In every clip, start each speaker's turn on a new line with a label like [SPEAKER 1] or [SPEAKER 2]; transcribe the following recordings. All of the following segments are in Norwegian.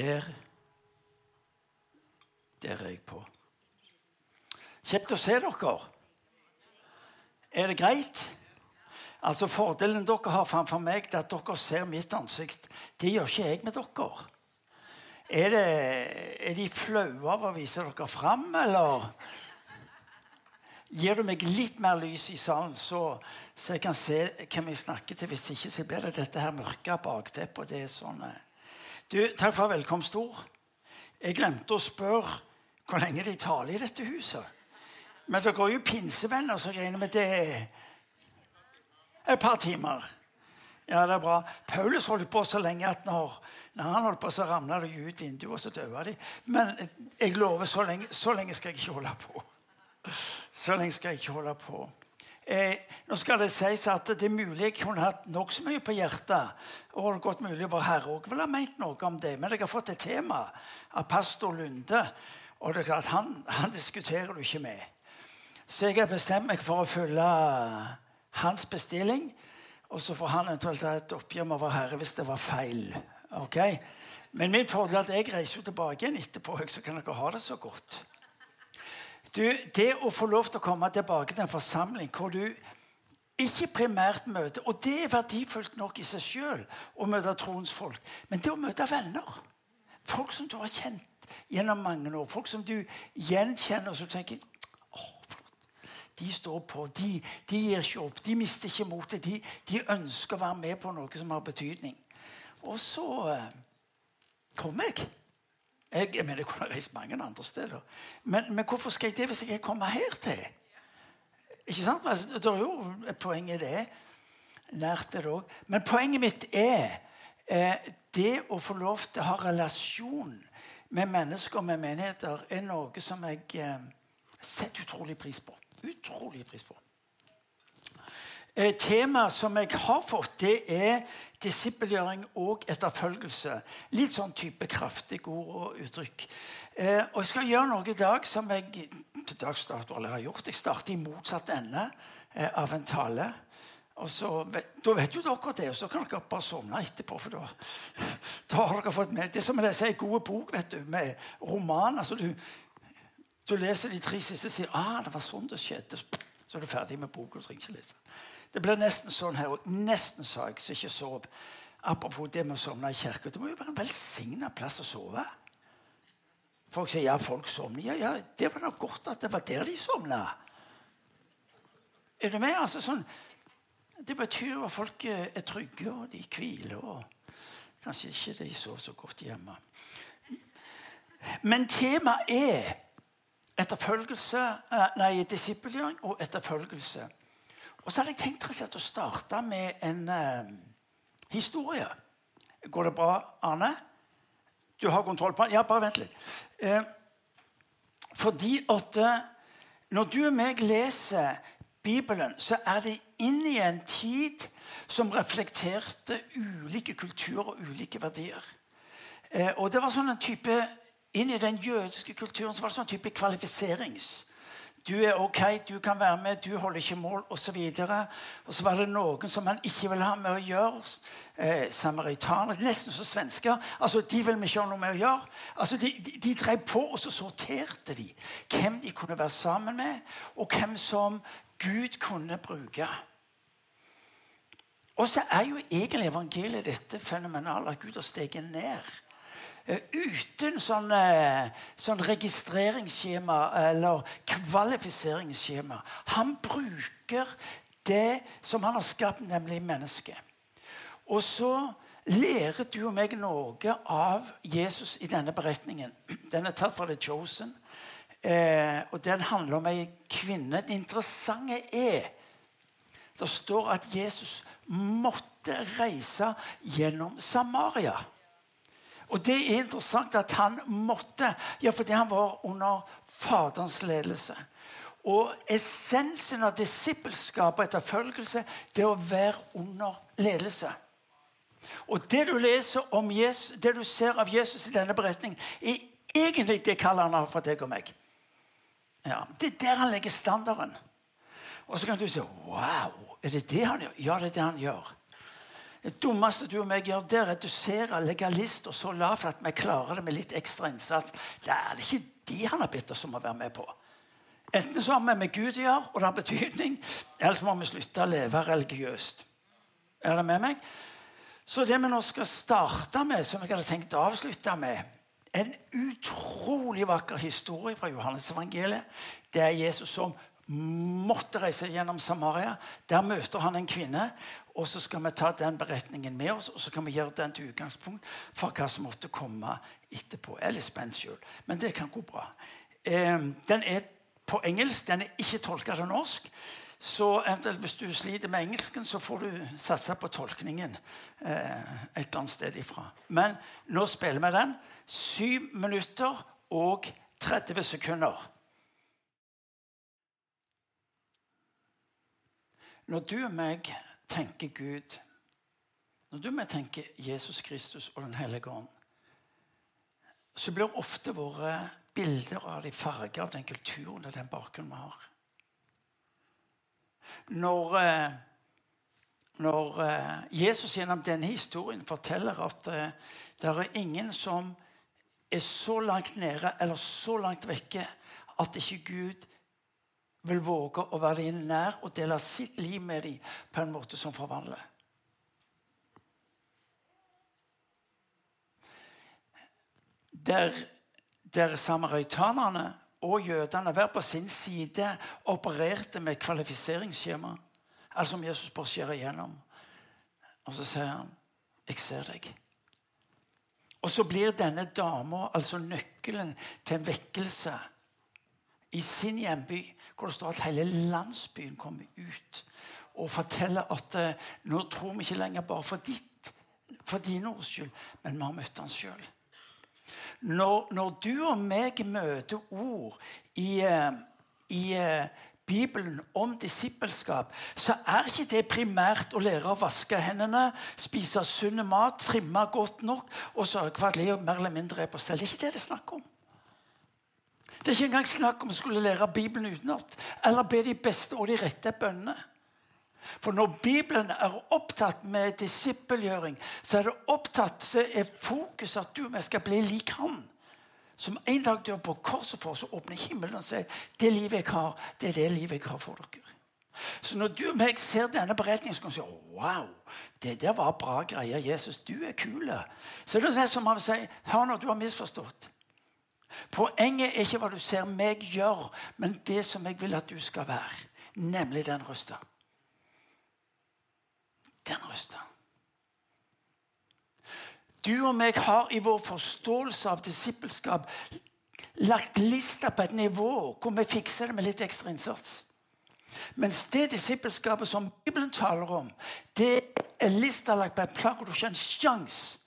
[SPEAKER 1] Der Der er jeg på. Kjekt å se dere. Er det greit? Altså Fordelen dere har framfor meg, er at dere ser mitt ansikt. Det gjør ikke jeg med dere. Er, det, er de flaue av å vise dere fram, eller gir du meg litt mer lys i salen, så, så jeg kan se hvem jeg snakker til? Hvis ikke så blir det dette her mørke bakteppet. Det er sånn eh. Du, Takk for velkomstord. Jeg glemte å spørre hvor lenge de taler i dette huset. Men dere er jo pinsevenner, så jeg regner med det er et par timer. Ja, det er bra. Paulus holdt på så lenge at når, når han holdt på, så ramla det ut vinduet, og så døde de. Men jeg lover, så lenge, så lenge skal jeg ikke holde på. Så lenge skal jeg ikke holde på. Eh, nå skal det sies at det er mulig jeg kunne hatt nokså mye på hjertet. Og det er godt mulig vår Herre òg ville ha ment noe om det. Men jeg har fått et tema av pastor Lunde. Og det er klart, han, han diskuterer du ikke med. Så jeg har bestemt meg for å følge hans bestilling. Og så får han eventuelt ha et oppgjør med vår Herre hvis det var feil. Ok? Men min fordel er at jeg reiser tilbake igjen etterpå, så kan dere ha det så godt. Du, det å få lov til å komme tilbake til en forsamling hvor du ikke primært møter Og det er verdifullt nok i seg sjøl å møte troens folk. Men det å møte venner, folk som du har kjent gjennom mange år, folk som du gjenkjenner, og som tenker. De står på, de, de gir ikke opp, de mister ikke motet. De, de, ønsker å være med på noe som har betydning. Og så eh, kommer jeg. Jeg, jeg mener, jeg kunne reist mange andre steder. Men, men, hvorfor skal jeg det hvis jeg ikke kommer her til? Ikke sant? Altså, det er jo et poeng i det. Nært det òg. Men poenget mitt er eh, det å få lov til å ha relasjon med mennesker og med menigheter er noe som jeg eh, setter utrolig pris på. Utrolig pris på. Eh, Temaet som jeg har fått, det er disippelgjøring og etterfølgelse. Litt sånn type kraftige ord og uttrykk. Eh, og Jeg skal gjøre noe i dag som jeg til dags dato aldri har gjort. Jeg starter i motsatt ende eh, av en tale. Og så, Da vet jo dere det, og så kan dere bare sovne etterpå. for da, da har dere fått med Det som jeg lese en god bok vet du, med roman. altså du, du leser de tre siste sider ah, det var sånn det skjedde. Så er du ferdig med boka. du trenger ikke lese. Det ble nesten sånn her òg. Nesten, sa jeg, så ikke sov. Apropos det med å sovne i kirka. Det må jo være en velsigna plass å sove. Folk sier ja, folk sovner. Ja, ja, det var nok godt at det var der de sovna. Er du med? Altså, sånn, det betyr at folk er trygge, og de hviler. og Kanskje ikke de sover så godt hjemme. Men temaet er etterfølgelse, eh, nei, disippelgjøring og etterfølgelse. Og så hadde jeg tenkt å starte med en eh, historie. Går det bra, Arne? Du har kontroll på den? Ja, bare vent litt. Eh, fordi at uh, når du og meg leser Bibelen, så er det inn i en tid som reflekterte ulike kulturer og ulike verdier. og det var sånn en type Inn i den jødiske kulturen så var det sånn type kvalifiserings du er ok, du kan være med, du holder ikke mål, osv. Og, og så var det noen som han ikke ville ha med å gjøre. Eh, Samaritaner. Nesten som svensker. Altså, De vil vi ikke ha noe med å gjøre. Altså, De, de, de drev på, og så sorterte de hvem de kunne være sammen med, og hvem som Gud kunne bruke. Og så er jo egentlig evangeliet dette fenomenale at Gud har steget ned uten sånn, eh, sånn registreringsskjema eller kvalifiseringsskjema. Han bruker det som han har skapt, nemlig mennesket. Og så lærer du og meg noe av Jesus i denne beretningen. Den er tatt fra The Chosen. Eh, og den handler om ei kvinne. Det interessante er Det står at Jesus måtte reise gjennom Samaria. Og det er interessant at han måtte, ja, fordi han var under Faderens ledelse. Og essensen av disippelskap og etterfølgelse det er å være under ledelse. Og det du leser om Jesus, det du ser av Jesus i denne beretningen, er egentlig det kaller han for deg og meg. Ja, det er der han legger standarden. Og så kan du si Wow! Er det det han gjør? Ja, det er det han gjør. Det dummeste du og meg gjør, det er å redusere legalister så lavt at vi klarer det med litt ekstra innsats. Det er det ikke de han har bedt oss om å være med på. Enten så har vi med Gud å gjøre, og det har betydning, eller så må vi slutte å leve religiøst. Er det med meg? Så det vi nå skal starte med, som jeg hadde tenkt å avslutte med En utrolig vakker historie fra Johannes evangeliet. Det er Jesus som måtte reise gjennom Samaria. Der møter han en kvinne. Og så skal vi ta den beretningen med oss og så kan vi gjøre den til utgangspunkt for hva som måtte komme etterpå. Jeg er litt spent sjøl, men det kan gå bra. Eh, den er på engelsk. Den er ikke tolka til norsk. Så eventuelt hvis du sliter med engelsken, så får du satse på tolkningen eh, et eller annet sted ifra. Men nå spiller vi den. Syv minutter og 30 sekunder. Når du og meg tenker Gud, når du og meg tenker Jesus Kristus og Den hellige ånd, så blir ofte våre bilder av de farger av den kulturen og den bakgrunnen vi har. Når, eh, når eh, Jesus gjennom denne historien forteller at eh, det er ingen som er så langt nede eller så langt vekke at ikke Gud vil våge å være dem nær og dele sitt liv med dem på en måte som forvandler. Der, der samaritanerne og jødene hver på sin side opererte med kvalifiseringsskjema. Altså om Jesus bare skjærer igjennom. Og så sier han, 'Jeg ser deg'. Og så blir denne dama altså nøkkelen til en vekkelse i sin hjemby, hvor det står at hele landsbyen kommer ut og forteller at eh, nå tror vi ikke lenger bare for ditt, for dine ords skyld, men vi har møtt han sjøl. Når, når, du og meg møter ord i, eh, i eh, Bibelen om disippelskap, så er ikke det primært å lære å vaske hendene, spise sunn mat, trimme godt nok og sørge for at livet mer eller mindre er på stell. Det er ikke det det er snakk om. Det er ikke engang snakk om å skulle lære Bibelen utenat eller be de beste og de rette bønnene. For når Bibelen er opptatt med disippelgjøring, så er det opptatt, så er fokus at du og jeg skal bli lik Han. Som en dag dør på korset for oss og åpner himmelen og sier det livet jeg har, det er det livet jeg har for dere. Så når du og meg ser denne beretningen, så kan du si wow, det der var bra greier. Jesus, du er kul. Så det er det som han sier, hør nå, du har misforstått. Poenget er ikke hva du ser meg gjøre, men det som jeg vil at du skal være. Nemlig den røsta den røsta. Du og meg har i vår forståelse av disippelskap lagt lista på et nivå hvor vi fikser det med litt ekstra innsats. Mens det disippelskapet som Bibelen taler om, det er lista lagt på et plagg hvor du ikke har en sjanse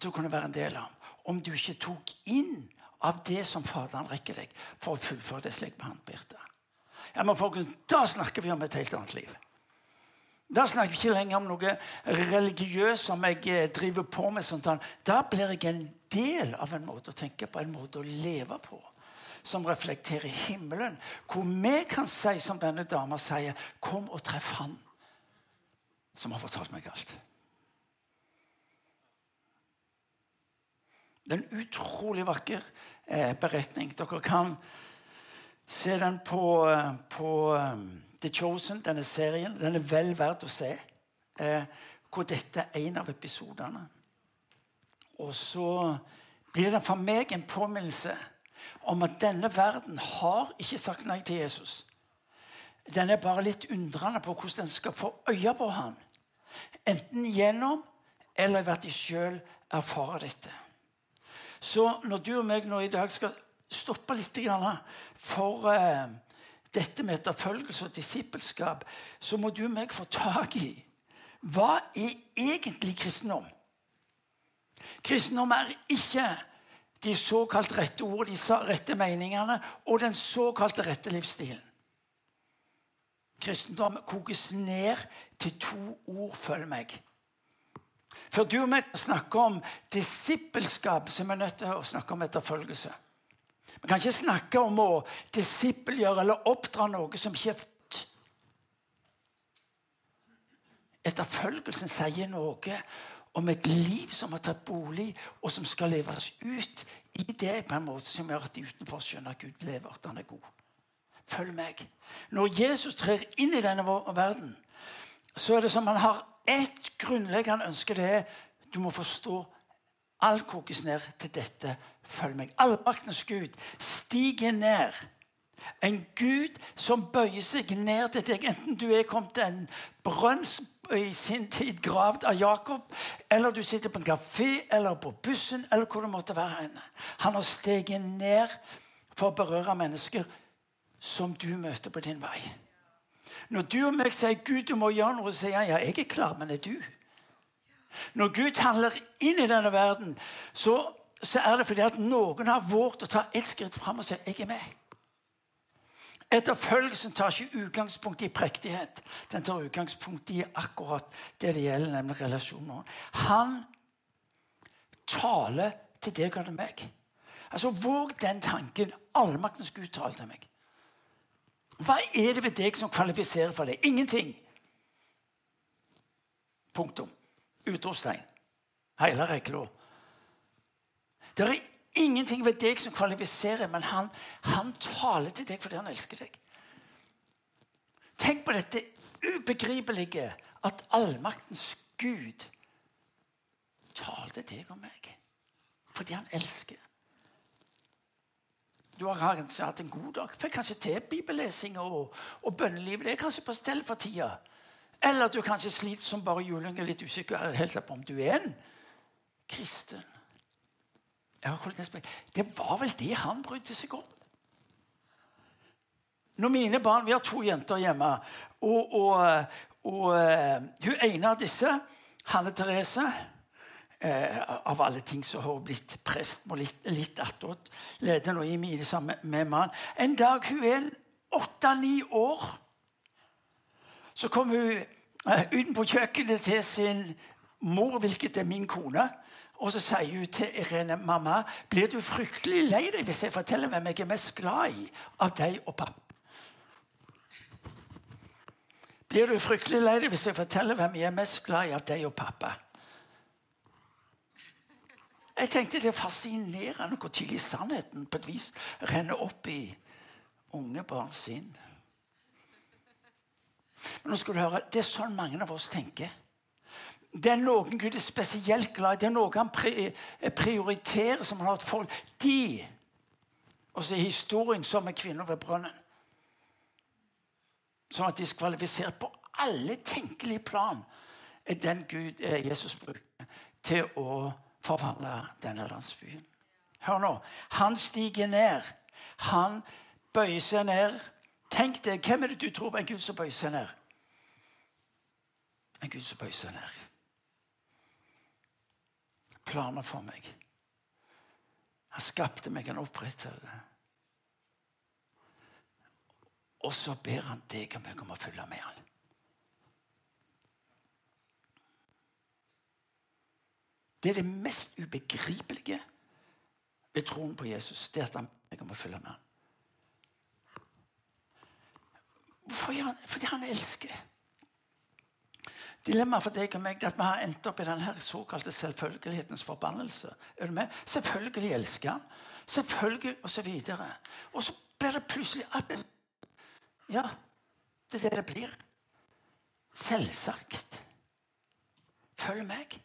[SPEAKER 1] til å kunne være en del av. Om du ikke tok inn av det som Faderen rekker deg for å fullføre det slik behandlet. Ja, men folkens, Da snakker vi om et helt annet liv. Da snakker vi ikke lenger om noe religiøst som jeg eh, driver på med. sånt. Da blir jeg en del av en måte å tenke på, en måte å leve på. Som reflekterer himmelen. Hvor vi kan si, som denne dama sier, 'Kom og treff Han som har fortalt meg alt'. Det er en utrolig vakker eh, beretning. Dere kan se den på, eh, på eh, The Chosen, denne serien, den er vel verdt å se. Eh, hvor dette er en av episodene. Og så blir det for meg en påminnelse om at denne verden har ikke sagt nei til Jesus. Den er bare litt undrende på hvordan den skal få øye på ham. Enten gjennom eller ved at de sjøl erfarer dette. Så når du og meg nå i dag skal stoppe litt for eh, dette med etterfølgelse og disippelskap, så må du og meg få tak i hva er egentlig kristendom? Kristendom er ikke de såkalt rette ord, de rette meningene og den såkalte rette livsstilen. Kristendom kokes ned til to ord 'følg meg'. Før du og jeg snakker om disippelskap, så er vi nødt til å snakke om etterfølgelse. Vi kan ikke snakke om å disippelgjøre eller oppdra noe som ikke er født. etterfølgelsen sier noe om et liv som har tatt bolig, og som skal leves ut i det på en måte som gjør at de utenfor skjønner at Gud lever, at han er god. Følg meg. Når Jesus trer inn i denne verden, så er det som han har ett grunnleggende ønske. Det er du må forstå Alt kokes ned til dette. Følg meg. Allmaktens Gud stiger ned. En Gud som bøyer seg ned til deg, enten du er kommet til en brønn i sin tid gravd av Jakob, eller du sitter på en kafé eller på bussen, eller hvor det måtte være henne. Han har steget ned for å berøre mennesker som du møter på din vei. Når du og meg sier 'Gud, du må gjøre noe', sier han 'ja, jeg er klar, men er du'? Når Gud handler inn i denne verden, så, så er det fordi at noen har våget å ta ett skritt fram og si 'jeg er med'. Etterfølgelsen tar ikke utgangspunkt i prektighet. Den tar utgangspunkt i akkurat det det gjelder, nemlig relasjoner. Han taler til deg og til meg. Altså, Våg den tanken. Allmaktens Gud taler til meg. Hva er det ved deg som kvalifiserer for det? Ingenting. Punktum. Utropstegn. Hele regla. Det er ingenting ved deg som kvalifiserer, men han, han taler til deg fordi han elsker deg. Tenk på dette ubegripelige at allmaktens Gud talte deg og meg fordi han elsker. Du har hatt en god dag. Fikk kanskje til bibellesing og, og bønnelivet. Det er kanskje på stell for tida. Eller at du kanskje sliter som bare juling er litt usikker helt på om du er en kristen. Det var vel det han brydde seg om. Når mine barn, Vi har to jenter hjemme. Og, og, og uh, hun ene av disse, Hanne Therese uh, Av alle ting så har blitt prest og litt, litt attåt. Leder nå i mine sammen med mannen. En dag hun er åtte-ni år så kom hun eh, utenpå kjøkkenet til sin mor, hvilket er min kone. Og så sier hun til Irene, 'Mamma, blir du fryktelig lei deg hvis jeg forteller hvem jeg er mest glad i av deg og pappa?' Blir du fryktelig lei deg hvis jeg forteller hvem jeg er mest glad i av deg og pappa? Jeg tenkte det er fascinerende hvor tidlig sannheten på et vis renner opp i unge barns sinn. Men nå skal du høre, Det er sånn mange av oss tenker. Det er noen Gud er spesielt glad i. Det er noe han prioriterer som han har et folk. De Og så er historien som med kvinner ved brønnen. Som er diskvalifisert på alle tenkelige plan. er den Gud eh, Jesus bruker til å forvandle denne landsbyen. Hør nå. Han stiger ned. Han bøyer seg ned. Tenk deg, Hvem er det du tror på en Gud som bøyer seg ned? En Gud som bøyer seg ned. Planer for meg. Han skapte meg, han opprettet det. Og så ber han deg og meg om å følge med han. Det er det mest ubegripelige ved troen på Jesus. Det er at han jeg må følge med. Hvorfor gjør han? Fordi han elsker. Dilemmaet for deg og meg er at vi har endt opp i denne såkalte selvfølgelighetens forbannelse. Er du med? Selvfølgelig elsker han. Selvfølgelig, og så videre. Og så blir det plutselig Ja, det er det det blir. Selvsagt. Følg meg.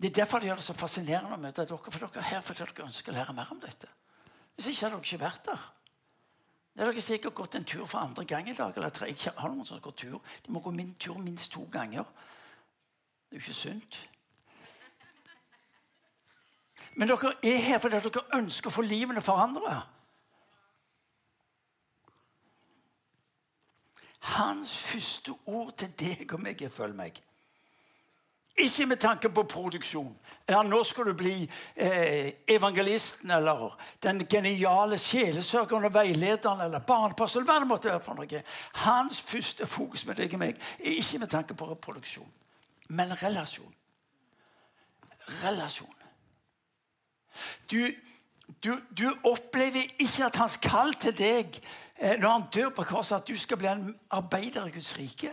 [SPEAKER 1] Det er derfor det gjør det så fascinerende å møte dere. For dere er her fordi dere ønsker å lære mer om dette. Hvis ikke hadde dere ikke vært der. Det er dere sikkert gått en tur for andre gang i dag. eller tre. Jeg har noen som går tur. De må gå min tur minst to ganger. Det er jo ikke sunt. Men dere er her fordi dere ønsker å få livene forandra. Hans første ord til deg og meg er 'følg meg'. Ikke med tanke på produksjon. Ja, nå skal du bli eh, evangelisten eller den geniale sjelesørgeren og veilederen eller barnepasseren. Hva det måtte være for noe. Hans første fokus med deg og meg er ikke med tanke på produksjon, men relasjon. Relasjon. Du, du, du opplever ikke at hans kall til deg eh, når han dør på korset, at du skal bli en arbeider i Guds rike.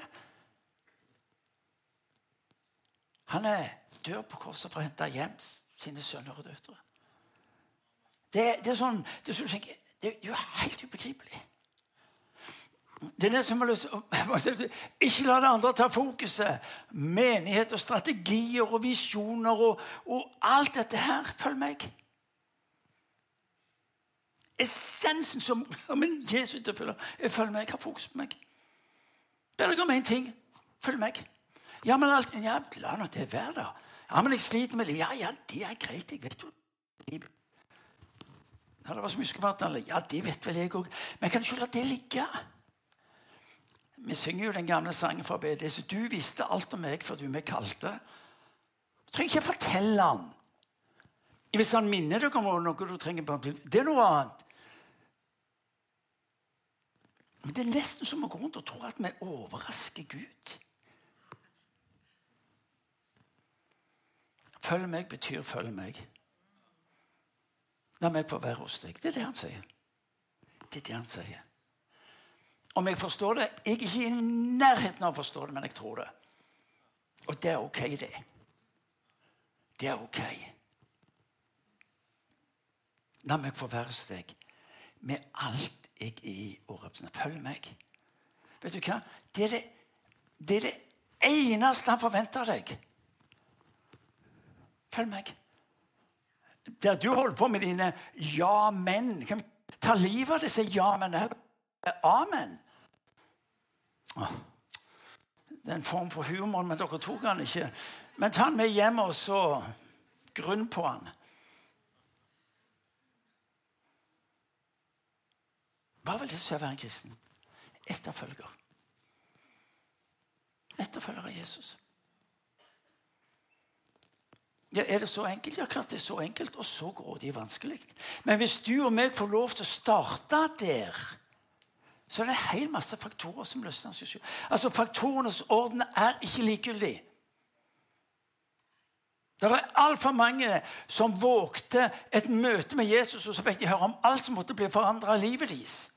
[SPEAKER 1] Han er dør på korset for å hente hjem sine sønner og døtre. Det, det, er sånn, det, er sånn, det er jo helt ubegripelig. Det er det som har lyst Ikke la det andre ta fokuset. Menighet og strategier og visjoner og, og alt dette her. Følg meg. Essensen som min Jesus Jesus følger, følg meg. Ha fokus på meg. Ber deg om én ting. Følg meg. Ja, men alt, ja, la nå det være, da. Ja, men jeg sliter med livet. Ja, ja, det er greit. Jeg vet jo Ja, det var så mye. Ja, det vet vel jeg òg. Men kan du ikke la det ligge? Vi synger jo den gamle sangen fra BD. Så Du visste alt om meg før du meg kalte. Du trenger ikke fortelle han. Hvis han minner deg om noe du trenger Det er noe annet. Men det er nesten som å gå rundt og tro at vi overrasker Gud. Følg meg betyr følg meg. La meg få være hos deg. Det er det han sier. Det er det han sier. Om jeg forstår det Jeg er ikke i nærheten av å forstå det, men jeg tror det. Og det er ok, det. Det er ok. La meg få være hos deg med alt jeg er i og. Følg meg. Vet du hva? Det er det, det, er det eneste han forventer av deg. Følg meg. Der du holder på med dine ja, men Kan vi ta livet av disse ja, men? Amen. Det er en form for humor, men dere tok han ikke. Men ta han med hjem og så grunn på han. Hva vil det si å være en kristen? Etterfølger. Etterfølger av Jesus. Ja, Er det så enkelt? Ja, klart det er så enkelt, og så grådig vanskelig. Men hvis du og meg får lov til å starte der, så er det en hel masse faktorer som løsner seg. Altså, Faktorenes orden er ikke likegyldig. Det er altfor mange som vågte et møte med Jesus, og så fikk de høre om alt som måtte bli forandra i livet deres.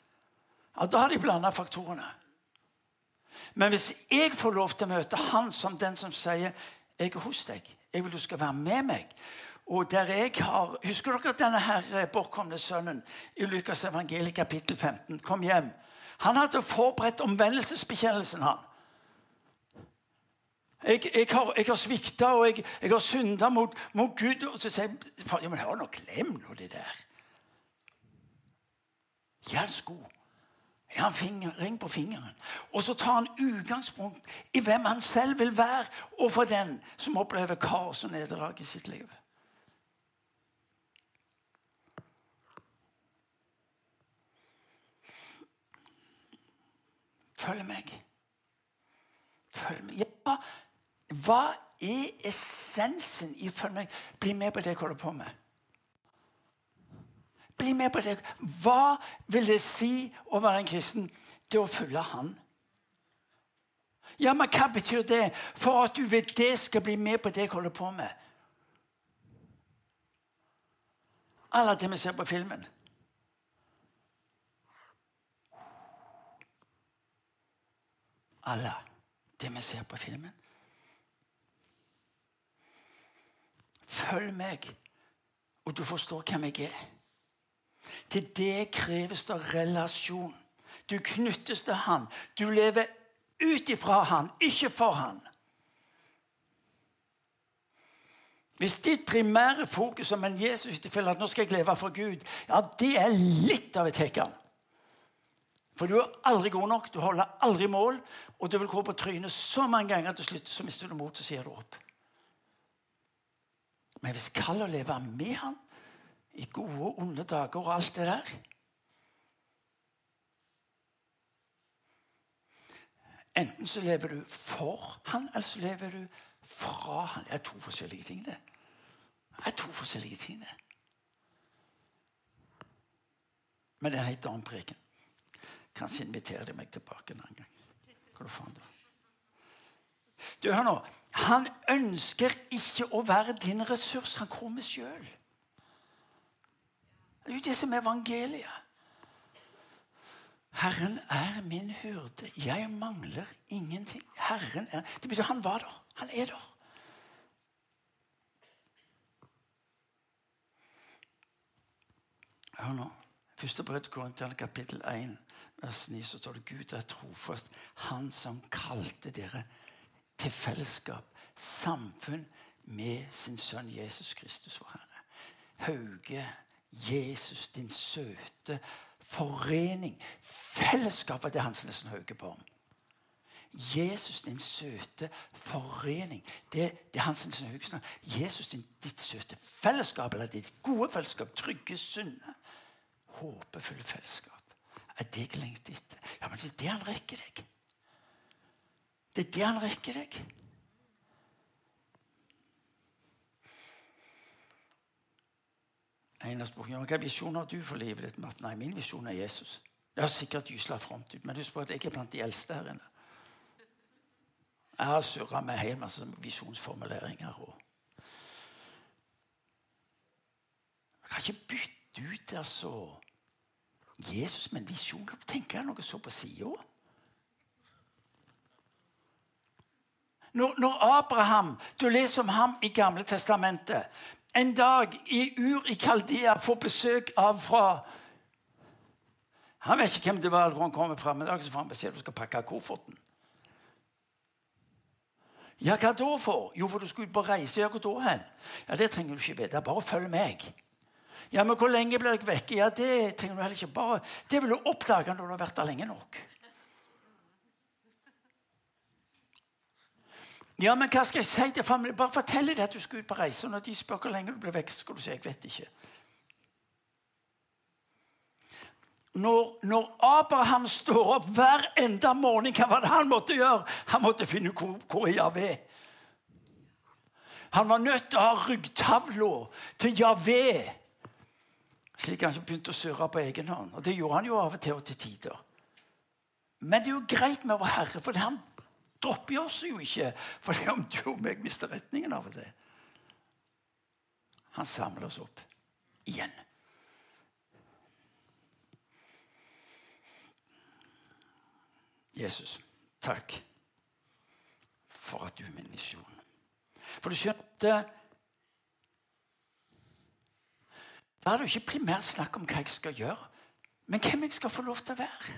[SPEAKER 1] Ja, Da har de blanda faktorene. Men hvis jeg får lov til å møte han som den som sier 'Jeg er hos deg', jeg vil du skal være med meg. Og der jeg har, Husker dere denne her eh, bortkomne sønnen i Lukas evangeliet kapittel 15? Kom hjem. Han hadde forberedt omvendelsesbekjennelsen, han. Jeg, jeg, har, jeg har svikta, og jeg, jeg har synda mot, mot, Gud. Og så sier jeg ja, men hør nå, glem nå det der. Gi han sko. Han finger, ring på fingeren. Og så tar han utgangspunkt i hvem han selv vil være overfor den som opplever kaos og nederlag i sitt liv. Følg meg. Følg meg. Ja, hva er essensen i følg meg? Bli med på det jeg holder på med. Bli med på det. Hva vil det si å være en kristen? Det å følge Han. Ja, men hva betyr det? For at du ved det skal bli med på det jeg holder på med. Alle det vi ser på filmen. alle det vi ser på filmen. Følg meg, og du forstår hvem jeg er. Til det kreves det relasjon. Du knyttes til han. Du lever ut ifra han, ikke for han. Hvis ditt primære fokus som en Jesus at nå skal jeg leve for Gud, ja, det er litt av et hekkan. For du er aldri god nok, du holder aldri mål, og du vil gå på trynet så mange ganger til slutt så mister du mot og sier du opp. Men hvis kall å leve med han i gode og onde dager og alt det der Enten så lever du for han, eller så lever du fra han. Det er to forskjellige ting, det. Det er to forskjellige ting, det. Men det er en helt annen preken. Kanskje inviterer de meg tilbake en annen gang. Hva faen da? Du, hør nå. Han ønsker ikke å være din ressurs. Han kommer sjøl. Det er jo det som er evangeliet. Herren er min hyrde. Jeg mangler ingenting. Herren er Det betyr han var der. Han er der. Hør nå. Første brev til Korintian, kapittel 1, vers 9, så står det Gud er trofast. Han som kalte dere til fellesskap, samfunn med sin sønn Jesus Kristus, vår Herre. Hauge, Jesus, din søte forening. Fellesskapet er Hans Nielsen Haugeborg. Jesus, din søte forening. Det, det er Hans Nielsen Hauge snakker Jesus, din, ditt søte fellesskap, eller ditt gode fellesskap. Trygge, sunne, håpefulle fellesskap. Er det ikke lengst etter? Ja, men det er det han rekker deg. Det er det han rekker deg. En av spørsmålene, Hva visjon har du for livet ditt? Martin? Nei, Min visjon er Jesus. Det har sikkert gysla fromt ut, men husk på at jeg er blant de eldste her inne. Jeg har surra med en hel masse visjonsformuleringer. Og jeg kan ikke bytte ut altså, Jesus med en visjon. Tenker jeg noe så på sida? Når, når, Abraham Du leser om ham i Gamle testamentet en dag i Ur i Kaldea får besøk av fra Han vet ikke hvem det var hvor han kommer fra, men i dag får han beskjed om du skal pakke kofferten. Ja, hva da for? Jo, for du skal ut på reise. Ja, hvor da hen? Ja, Det trenger du ikke vite. Bare følg meg. Ja, men hvor lenge blir jeg vekke? Ja, Det trenger du heller ikke. Bare, Det vil du oppdage når du har vært der lenge nok. Ja, men hva skal jeg si til familien? Bare fortell dem at du skal ut på reise. Og når de spør hvor lenge du blir vekk, skal du si jeg vet ikke. Når, når, Abraham står opp hver enda morgen, hva var det han måtte gjøre? Han måtte finne hvor, hvor Javé. Han var nødt til å ha ryggtavla til Javé. Slik han begynte å surre på egen hånd. Og Det gjorde han jo av og til og til tider. Men det er jo greit med å være herre, for han dropper oss jo ikke fordi om du og meg mister retningen av og til. Han samler oss opp igjen. Jesus, takk for at du er min misjon. For du skjønte Da er det jo ikke primært snakk om hva jeg skal gjøre, men hvem jeg skal få lov til å være.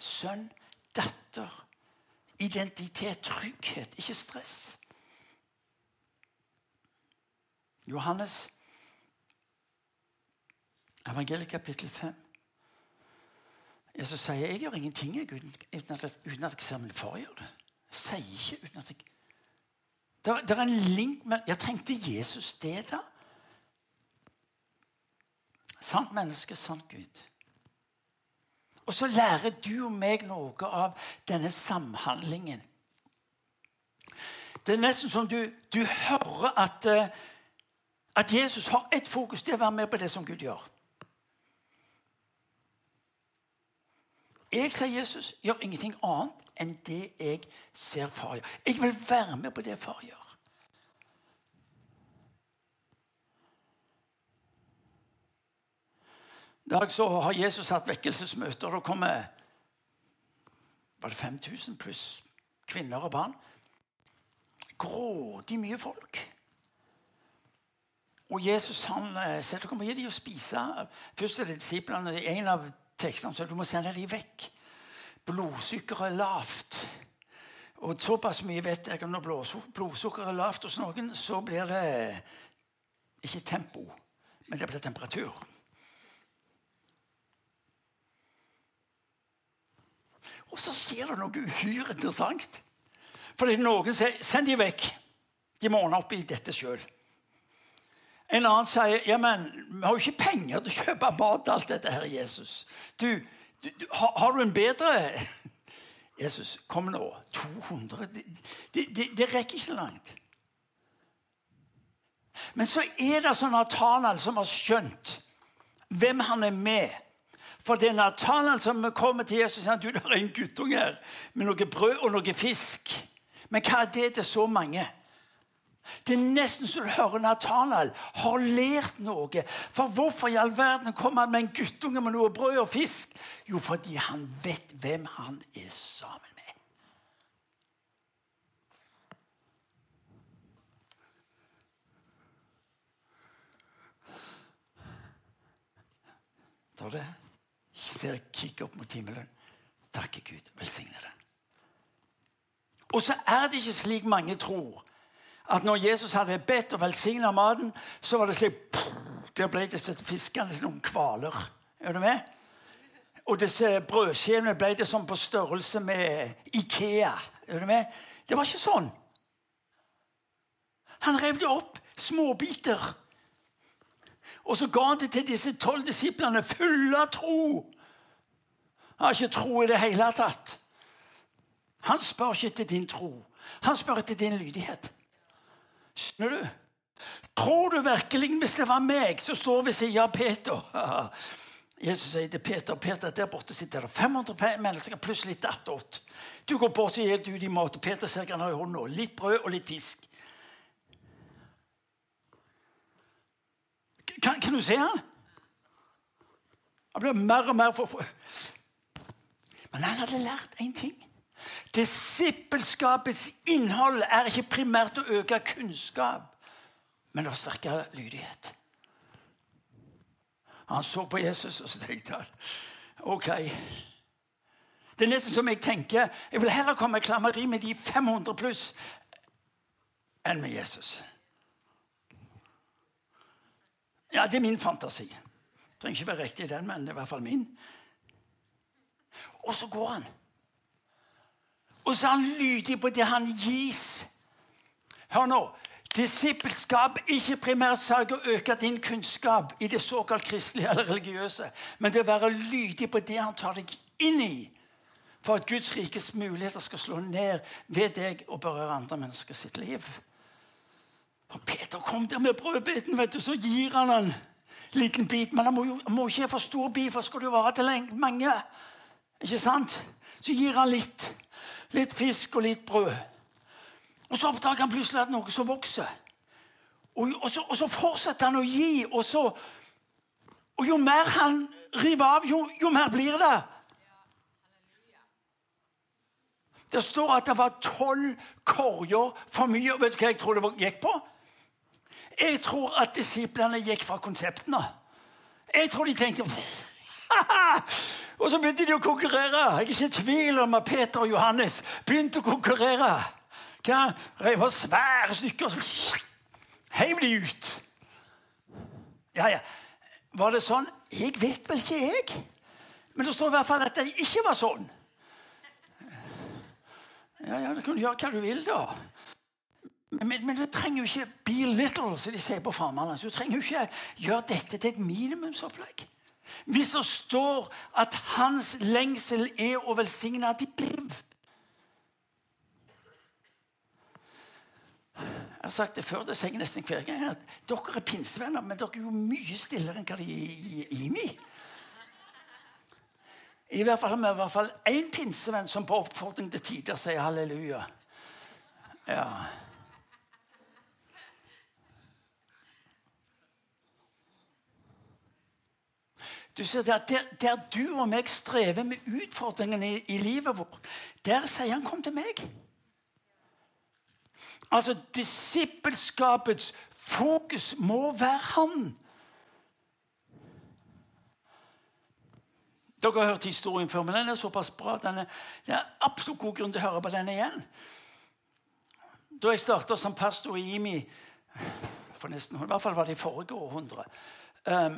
[SPEAKER 1] Sønn datter. Identitet, trygghet, ikke stress. Johannes, evangeliet kapittel 5. Jesus sier jeg gjør ingenting uten, at, uten at jeg ser min far gjøre det. Jeg sier ikke uten at jeg det er en link med Jeg trengte Jesus det, da. Sant menneske, sant Gud. Og så lærer du og meg noe av denne samhandlingen. Det er nesten som du, du hører at, eh, at Jesus har ett fokus. Det er å være med på det som Gud gjør. Jeg, sier Jesus, gjør ingenting annet enn det jeg ser far gjør. Jeg vil være med på det far gjør. I dag så har Jesus hatt vekkelsesmøter. Det kommer var det 5000 pluss kvinner og barn. Grådig mye folk. Og Jesus han eh, sier du kommer gi dem å spise. Først er det disiplene. En av tekstene sier du må sende dem vekk. Blodsukkeret er lavt. Og såpass mye vet jeg om når blodsukkeret er lavt hos noen, så blir det ikke tempo, men det blir temperatur. Og så skjer det noe uhyre interessant. Fordi noen sier 'send de vekk'. De må ordne opp i dette sjøl. En annen sier ja, men vi har jo ikke penger til å kjøpe mat. alt dette her, Jesus. Du, du, du har, har, du en bedre Jesus, kom nå. 200 Det, det, det, det rekker ikke langt. Men så er det sånn Nathanael som har skjønt hvem han er med. For det er Nathanael som kommer til Jesus og sier du, det er en guttunge her med noe brød og noe fisk. Men hva er det til så mange? Det er nesten så du hører Nathanael har lært noe. For hvorfor i all verden kommer han med en guttunge med noe brød og fisk? Jo, fordi han vet hvem han er sammen med. Tar det. Ser, jeg kikker opp mot himmelen. Takke Gud. Velsigne det. Og så er det ikke slik mange tror at når Jesus hadde bedt og velsigna maten, så var det slik Der ble disse fiskene noen hvaler. Er du med? Og disse brødskjevene ble det sånn på størrelse med Ikea. Er du med? Det var ikke sånn. Han rev det opp småbiter. Og så ga han det til disse tolv disiplene, fulle av tro. Han har ikke tro i det hele tatt. Han spør ikke etter din tro. Han spør etter din lydighet. Skjønner du? Tror du virkelig, hvis det var meg som står ved siden av Peter Jesus sier til Peter Peter, der borte sitter det 500 mennesker pluss litt attåt. Du går bort og gir du de mat. Peter ser hva han har i hånda. Litt brød og litt fisk. Kan, kan du se han? Han blir mer og mer for... Men han hadde lært én ting. Disippelskapets innhold er ikke primært å øke kunnskap, men å sterke lydighet. Han så på Jesus, og så tenkte han OK. Det er nesten som jeg tenker Jeg vil heller komme i klammeri med de 500 pluss enn med Jesus. Ja, det er min fantasi. Det trenger ikke være riktig, den, men det er i hvert fall min. Og så går han. Og så er han lydig på det han gis. Hør nå. Disippelskap ikke primært sak å øke din kunnskap i det såkalt kristelige eller religiøse, men det å være lydig på det han tar deg inn i, for at Guds rikes muligheter skal slå ned ved deg og berøre andre mennesker sitt liv. Og Peter kom der med brødbiten, vet du, så gir han en liten bit. Men han må, jo, må ikke få stor bit, for skal du vare til mange. Ikke sant? Så gir han litt. Litt fisk og litt brød. Og så oppdager han plutselig at noe som vokser. Og, og, så, og så, fortsetter han å gi, og, så, og jo mer han river av, jo, jo mer blir det. Det står at det var tolv korger for mye. Vet du hva jeg tror det gikk på? Jeg tror at disiplene gikk fra konseptene. Jeg tror de tenkte Og så begynte de å konkurrere. Jeg er ikke i tvil om at Peter og Johannes begynte å konkurrere. Hva? Det var svære stykker. Så heiv de ut. Ja, ja. Var det sånn? Jeg vet vel ikke, jeg. Men det står i hvert fall at det ikke var sånn. Ja, ja, Du kan gjøre hva du vil, da. Men, men, du trenger jo ikke be little, som de sier på farmerne. Du trenger jo ikke gjøre dette til et minimumsopplegg. Hvis det står at hans lengsel er å velsigne ditt liv Jeg har sagt det før, det sier jeg nesten hver gang, at dere er pinsevenner, men dere er jo mye stillere enn hva de er i IMI. I hvert fall i hvert fall én pinsevenn som på oppfordring til tider sier halleluja. Ja. Du ser der, der, der, du og meg strever med utfordringene i, i livet vårt, der sier han 'kom til meg'. Altså, Disippelskapets fokus må være han. Dere har hørt historien før, men den er såpass bra. Denne, det er absolutt god grunn til å høre på den igjen. Da jeg starta som pastor i IMI for nesten, I hvert fall var det i forrige århundre. Um,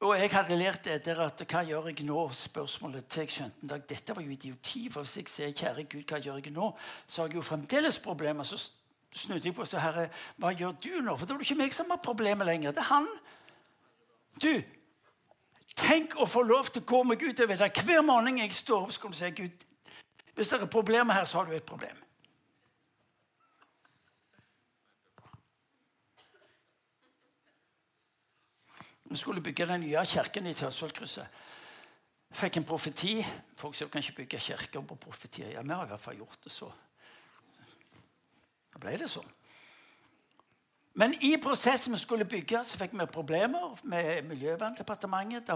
[SPEAKER 1] og jeg hadde lært det der at hva gjør jeg nå? Spørsmålet til jeg skjønte en dag, Dette var jo idioti. For hvis jeg sier 'Kjære Gud, hva gjør jeg nå?' så har jeg jo fremdeles problemer. Så snudde jeg på så herre, hva gjør du nå? For da er det ikke meg som har problemet lenger. Det er han. Du, tenk å få lov til å gå med Gud. Jeg vet Hver morgen jeg står opp, skal du si Gud, hvis det er problemer her, så har du et problem. Vi skulle bygge den nye kirken i Tønsvollkrysset. Fikk en profeti. Folk sier kan ikke bygge kirker på profetier. Ja, vi har i hvert fall gjort det så. Da ble det sånn. Men i prosessen vi skulle bygge, så fikk vi problemer med Miljøverndepartementet.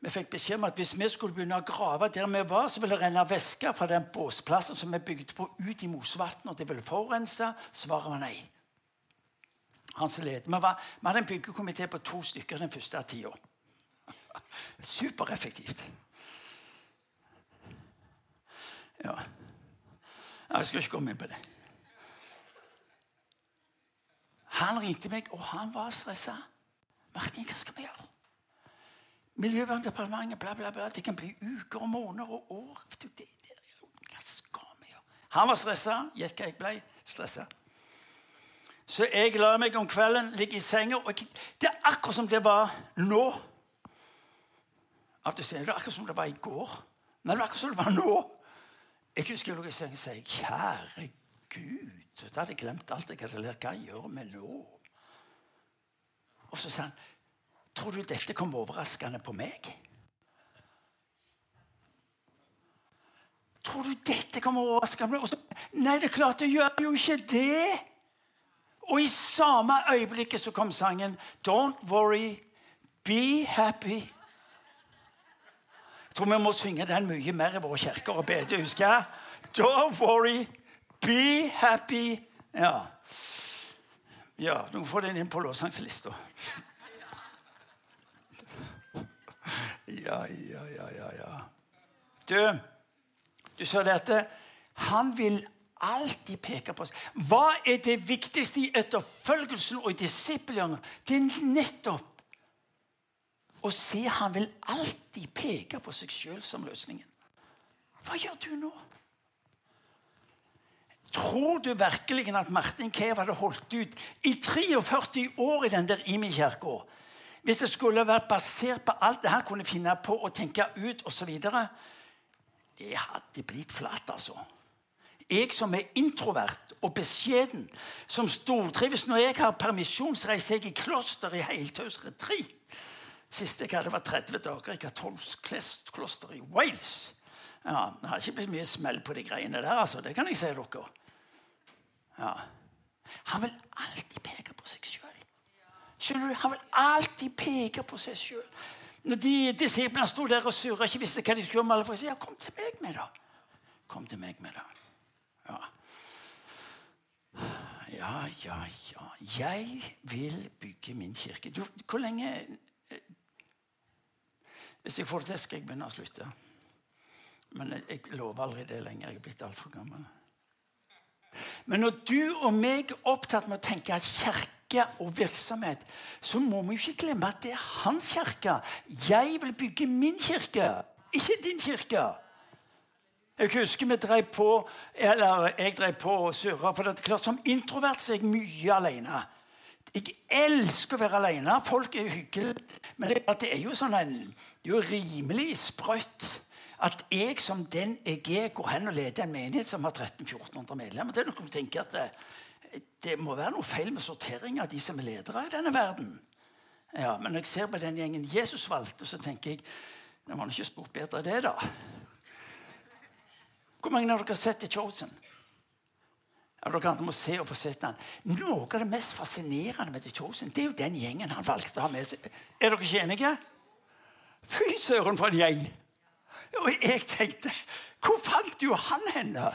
[SPEAKER 1] Vi fikk beskjed om at hvis vi skulle begynne å grave der vi var, så ville det renne væske fra den båsplassen som vi bygde på, ut i Mosvatnet, og det ville forurense. Svaret var nei. Han leder. Vi, hadde en byggekomité på to stykker den første tida. Supereffektivt. Ja. Jeg skal ikke komme inn på det. Han ringte meg, og han var stressa. 'Martin, hva skal vi gjøre?' Miljøverndepartementet, bla, bla, bla. Det kan bli uker og måneder og år. Hva skal vi gjøre? Han var stressa. Gjett hva jeg ble? Stressa. Så jeg la meg om kvelden, ligge i senga og Det er akkurat som det var nå. Av det er akkurat som det var i går. Men det var akkurat som det var nå. Jeg husker jeg lå i senga og sa Kjære Gud, da hadde jeg glemt alt jeg hadde lært. Hva gjør vi nå? Og så sa han Tror du dette kom overraskende på meg? Tror du dette kom overraskende på meg? Nei, det er klart det gjør jo ikke det. Og i samme øyeblikket så kom sangen 'Don't worry, be happy'. Jeg tror vi må synge den mye mer i våre kirker og bedehus. Don't worry, be happy. Ja, ja du må få den inn på lovsangslista. Ja, ja, ja, ja, ja. Du, du sa dette. Han vil alltid peke på oss. Hva er det viktigste i etterfølgelsen og i disiplene? Det er nettopp å se han vil alltid peke på seg sjøl som løsningen. Hva gjør du nå? Tror du virkelig at Martin Kev hadde holdt ut i 43 år i den der Imi-kirka? Hvis det skulle vært basert på alt det han kunne finne på og tenke ut osv. Det hadde blitt flatt, altså. Jeg som er introvert og beskjeden, som stortrives når jeg har permisjon, jeg i kloster i heltaus retreat. Siste jeg hadde, var 30 dager i katolsk kloster i Wales. Ja, Det har ikke blitt mye smell på de greiene der, altså. Det kan jeg si dere. Ja. Han vil alltid peke på seg sjøl. Skjønner du? Han vil alltid peke på seg sjøl. Når de disiplene sto der og surra ikke visste hva de skulle gjøre, for å si, ja, kom til meg med det. Kom til meg med det. Ja. ja, ja, ja. Jeg vil bygge min kirke. Du, hvor lenge eh, Hvis jeg får det til, skal jeg begynne å slutte. Men jeg, jeg lover aldri det lenger. Jeg er blitt altfor gammel. Men når du og meg er opptatt med å tenke kirke og virksomhet, så må vi ikke glemme at det er hans kirke. Jeg vil bygge min kirke, ikke din kirke. Jeg husker vi drev på, eller jeg drev på og surra. For det er klart, som introvert så er jeg mye alene. Jeg elsker å være alene. Folk er hyggelige. Men det, det er jo sånn en, det er jo rimelig sprøtt at jeg som den jeg er, går hen og leder en menighet som har 1300-1400 medlemmer. Det er noe å tenke at det, det må være noe feil med sortering av de som er ledere i denne verden. Ja, Men når jeg ser på den gjengen Jesus valgte, så tenker jeg det var ikke stort bedre det, da. Hvor mange av dere har sett The Chosen? Ja, dere må se og få sett den. Noe av det mest fascinerende med The Chosen det er jo den gjengen han valgte å ha med seg. Er dere ikke enige? Fy søren, for en gjeng! Og jeg tenkte Hvor fant du han henne?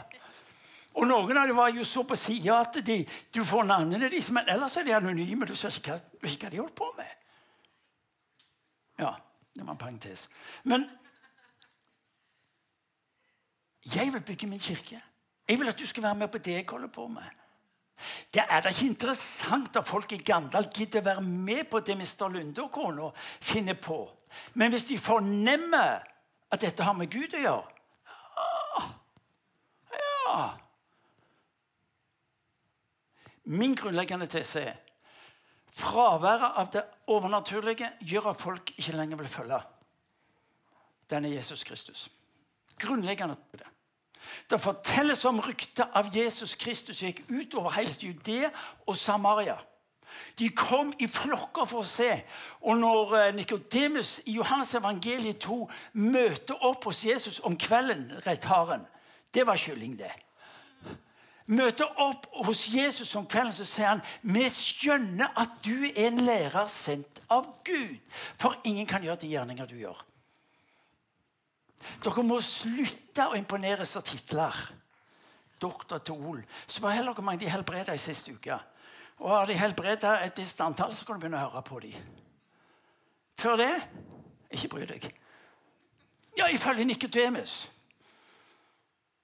[SPEAKER 1] Og Noen av dem var jo så på sida at de, du får navnene deres, men ellers er de anonyme. Du ser ikke hva de holdt på med. Ja, det var en parentes. Men jeg vil bygge min kirke. Jeg vil at du skal være med på det jeg holder på med. Det er da ikke interessant at folk i Gandal gidder være med på det Mr. Lunde og kona finner på. Men hvis de fornemmer at dette har med Gud å gjøre Ja, ja Min grunnleggende tese er fraværet av det overnaturlige gjør at folk ikke lenger vil følge denne Jesus Kristus. Grunnleggende det. Det fortelles om ryktet av Jesus Kristus som gikk ut over hele Judea og Samaria. De kom i flokker for å se. Og når eh, Nikodemus i Johannes evangeliet 2 møter opp hos Jesus om kvelden, rett haren, det var kylling, det. møter opp hos Jesus om kvelden, så sier han vi skjønner at du er en lærer sendt av Gud. For ingen kan gjøre de gjerninger du gjør. Dere må slutte å imponeres av titler. Doktor til Ol. Spør heller hvor mange de helbreda i siste uke. Og Har de helbreda et visst antall, så kan du begynne å høre på dem. Før det ikke bry deg. Ja, ifølge Nikodemus.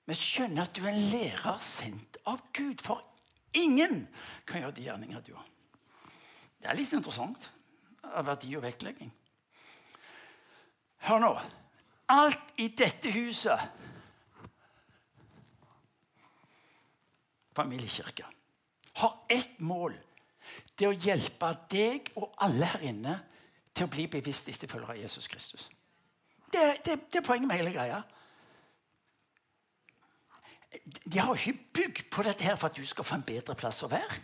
[SPEAKER 1] Vi skjønner at du er en lærer sendt av Gud, for ingen kan gjøre de gjerninger du har. Det er litt interessant av verdi og vektlegging. Hør nå. Alt i dette huset Familiekirke har ett mål. Det å hjelpe deg og alle her inne til å bli bevisst etterfølgere av Jesus Kristus. Det, det, det, er poenget med hele greia. De har ikke bygd på dette her for at du skal få en bedre plass å være.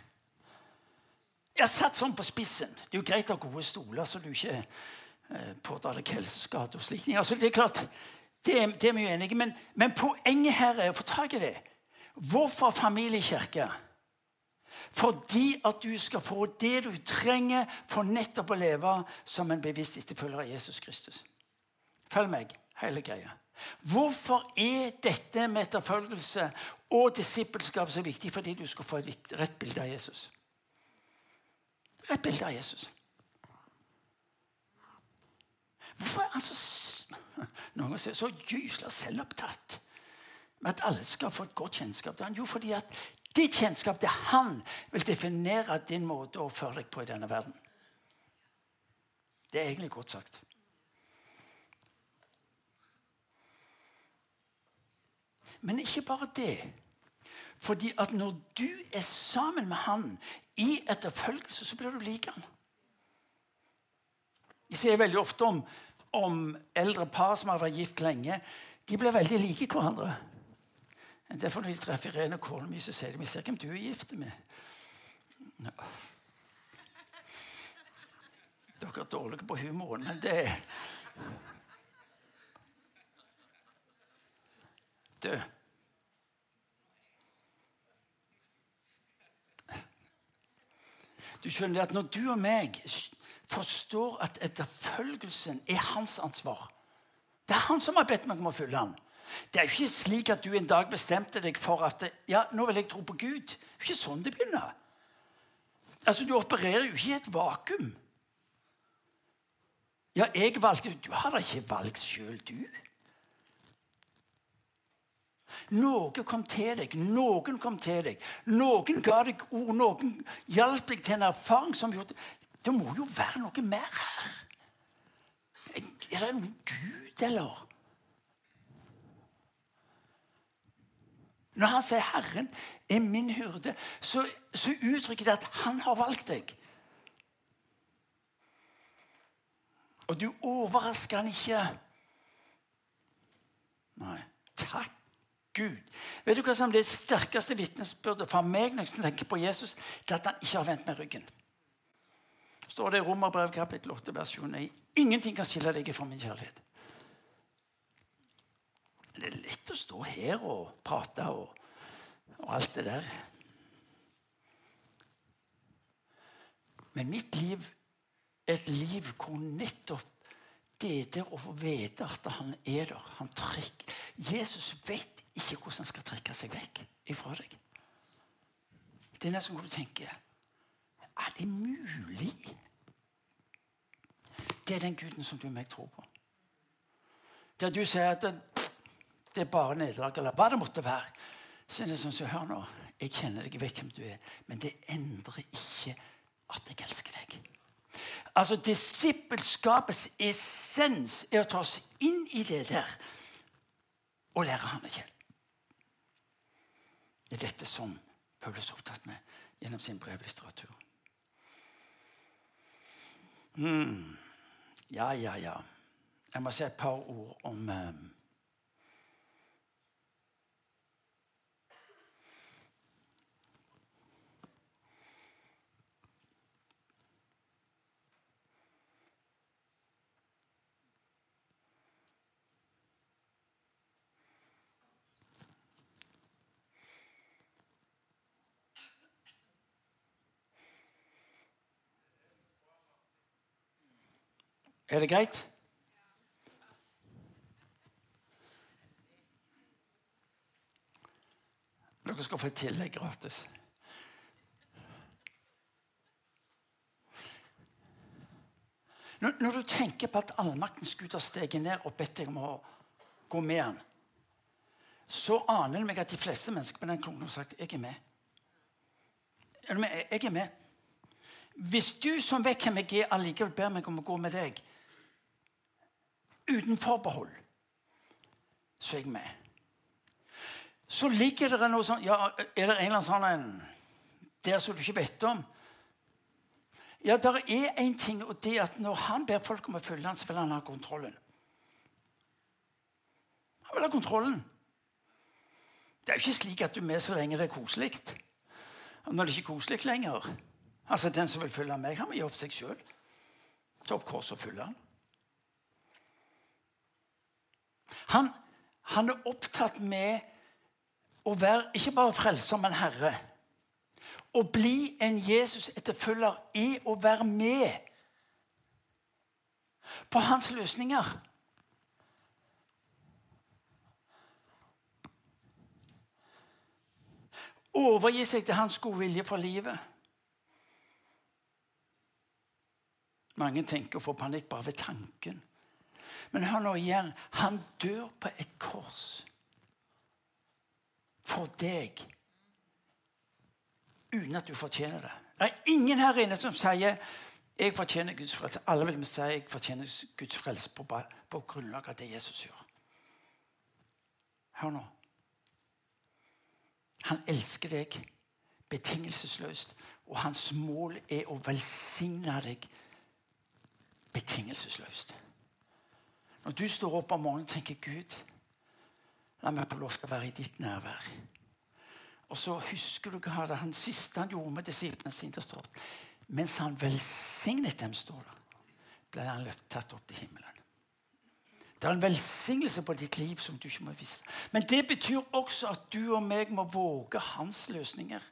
[SPEAKER 1] Jeg har satt sånn på spissen. Det er jo greit å ha gode stoler, så du ikke pådrar deg helseskade og slikt. Altså, det er klart, det, det er vi uenige men, men poenget her er å få tak i det. Hvorfor familiekirke? Fordi at du skal få det du trenger for nettopp å leve som en bevisst etterfølger av Jesus Kristus. Følg meg, hele greia. Hvorfor er dette med etterfølgelse og disippelskap så viktig? Fordi du skal få et rett bilde av Jesus. Rett bilde av Jesus. Hvorfor er han så, noen ser, så gysla selvopptatt med at alle skal få et godt kjennskap til han? Jo, fordi at ditt kjennskap til han vil definere din måte å føre deg på i denne verden. Det er egentlig godt sagt. Men ikke bare det. Fordi at når du er sammen med han i etterfølgelse, så blir du lik han. Jeg sier veldig ofte om, om eldre par som har vært gift lenge. De blir veldig like hverandre. Derfor når de treffer Irene kona så sier de vi ser hvem du er gift med. No. Dere er dårlige på humoren, men det Du Du skjønner at Når du og meg forstår at etterfølgelsen er hans ansvar Det er han som har bedt meg om å følge ham. Det er jo ikke slik at du en dag bestemte deg for at ja, nå vil jeg tro på Gud. Det er ikke sånn det begynner. Altså, Du opererer jo ikke i et vakuum. Ja, jeg valgte Du har da ikke valgt sjøl, du. Noe kom til deg, noen kom til deg. Noen ga deg ord, noen hjalp deg til en erfaring som gjorde Det må jo være noe mer her. Er det noen Gud, eller? Når han sier 'Herren er min hyrde', så, så uttrykker det at han har valgt deg. Og du overrasker han ikke. Nei. Takk Gud. Vet du hva som er det sterkeste vitnesbyrdet for meg når jeg tenker på Jesus? Det er at han ikke har vendt meg ryggen. Står det i Romerbrev kapittel 8 vers 29. Ingenting kan skille deg fra min kjærlighet. Det er lett å stå her og prate og, og alt det der. Men mitt liv er et liv hvor nettopp det der å få vite at han er der han trekker. Jesus vet ikke hvordan han skal trekke seg vekk ifra deg. Det er nesten hvor du tenker Er det mulig? Det er den guden som du og meg tror på. Der du sier at det er bare nederlag, eller hva det måtte være. Så er det sånn så Hør nå, jeg kjenner deg, jeg vet hvem du er, men det endrer ikke at jeg elsker deg. Altså, Disippelskapets essens er å ta oss inn i det der og lære han å kjenne. Det er dette som Paulus er opptatt med gjennom sin brevlitteratur. Hmm. Ja, ja, ja. Jeg må si et par ord om um, Er det greit? Dere skal få et tillegg gratis. Når, når, du tenker på at allmaktens Gud har steget ned og bedt deg om å gå med han, så aner det meg at de fleste mennesker på den kloden har sagt 'Jeg er med'. Jeg er med. Hvis du som vet hvem jeg er, allikevel ber meg om å gå med deg uten forbehold, så er jeg med. Så ligger det noe sånn ja, Er det en eller annen sånn en der som du ikke vet om? Ja, det er én ting, og det er at når han ber folk om å følge ham, så vil han ha kontrollen. Han vil ha kontrollen. Det er jo ikke slik at du er med så lenge det er koselig. Når det ikke er koselig lenger Altså, Den som vil følge meg, han må gi opp seg sjøl. Ta opp korset og følge han. Han. Han er opptatt med å være ikke bare frelser, men herre. Å bli en Jesus-etterfølger er å være med på hans løsninger. Overgi seg til hans gode vilje for livet. Mange tenker å få panikk bare ved tanken. Men hør nå igjen. Han dør på et kors for deg uten at du fortjener det. Det er ingen her inne som sier jeg fortjener Guds frelse. Alle vil vi si jeg fortjener Guds frelse på, på grunnlag av det Jesus gjør. Hør nå. Han elsker deg betingelsesløst, og hans mål er å velsigne deg betingelsesløst. Når du står opp om morgenen og tenker Gud, la meg få lov til å være i ditt nærvær. Og så husker du hva det han siste han gjorde med disiplene sine. står Mens han velsignet dem, står det, ble han tatt opp til himmelen. Det er en velsignelse på ditt liv som du ikke må visste. Men det betyr også at du og meg må våge hans løsninger.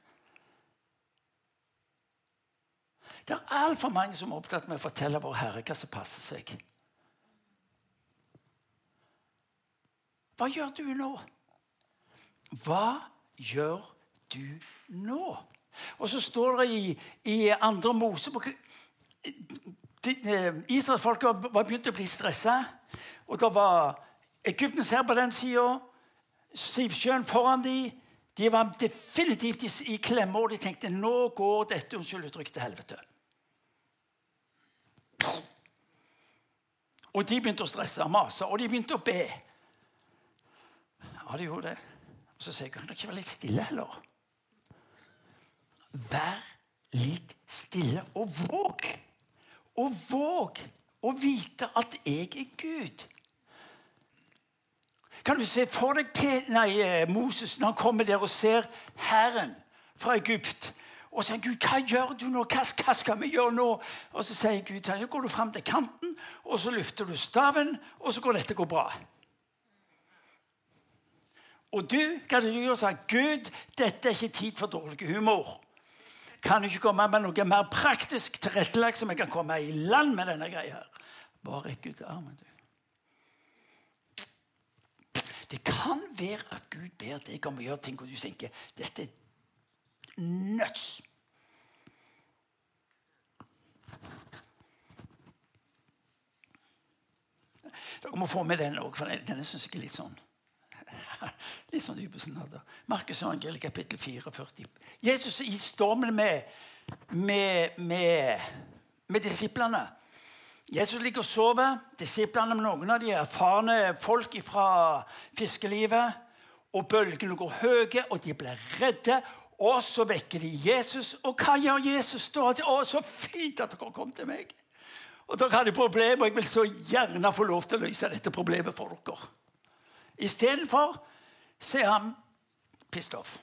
[SPEAKER 1] Det er altfor mange som er opptatt med å fortelle vår Herre hva som passer seg. Hva gjør du nå? Hva gjør du nå? Og så står det i, i andre Mosebok eh, Israelsfolket var begynt å bli stressa. Og det var Egyptens her på den sida, Sivsjøen foran dem. De var definitivt i klemme, og de tenkte nå går dette unnskyld uttrykk til helvete. Og de begynte å stresse og mase, og de begynte å be. Ja, det gjorde det. Og så sier jeg kan dere ikke være litt stille heller? Vær litt stille og våg. Og våg å vite at jeg er Gud. Kan du se for deg nei, eh, Moses når han kommer der og ser Herren fra Egypt? Og sier Gud, hva gjør du nå? Hva, hva skal vi gjøre nå? Og så sier Gud, til ham, går du fram til kanten, og så løfter du staven, og så går dette går bra. Og du hva du sa Gud, dette er ikke tid for dårlig humor. Kan du ikke komme med noe mer praktisk tilrettelagt, som jeg kan komme i land med denne greia? her? Bare rekk ut armen, du. Det kan være at Gud ber deg om å gjøre ting og du tenker dette er nuts. Dere må få med den òg, for denne syns jeg er litt sånn Litt sånn dypesnadder. Markus evangel kapittel 44. Jesus er i stormen med, med, med, med disiplene. Jesus ligger og sover. Disiplene med noen av de erfarne folk fra fiskelivet. Og bølgene går høye, og de blir redde. Og så vekker de Jesus. Og hva gjør Jesus da? Å, så fint at dere kom til meg. Og dere hadde problemer, og jeg vil så gjerne få lov til å løse dette problemet for dere. Istedenfor ser han pissed off.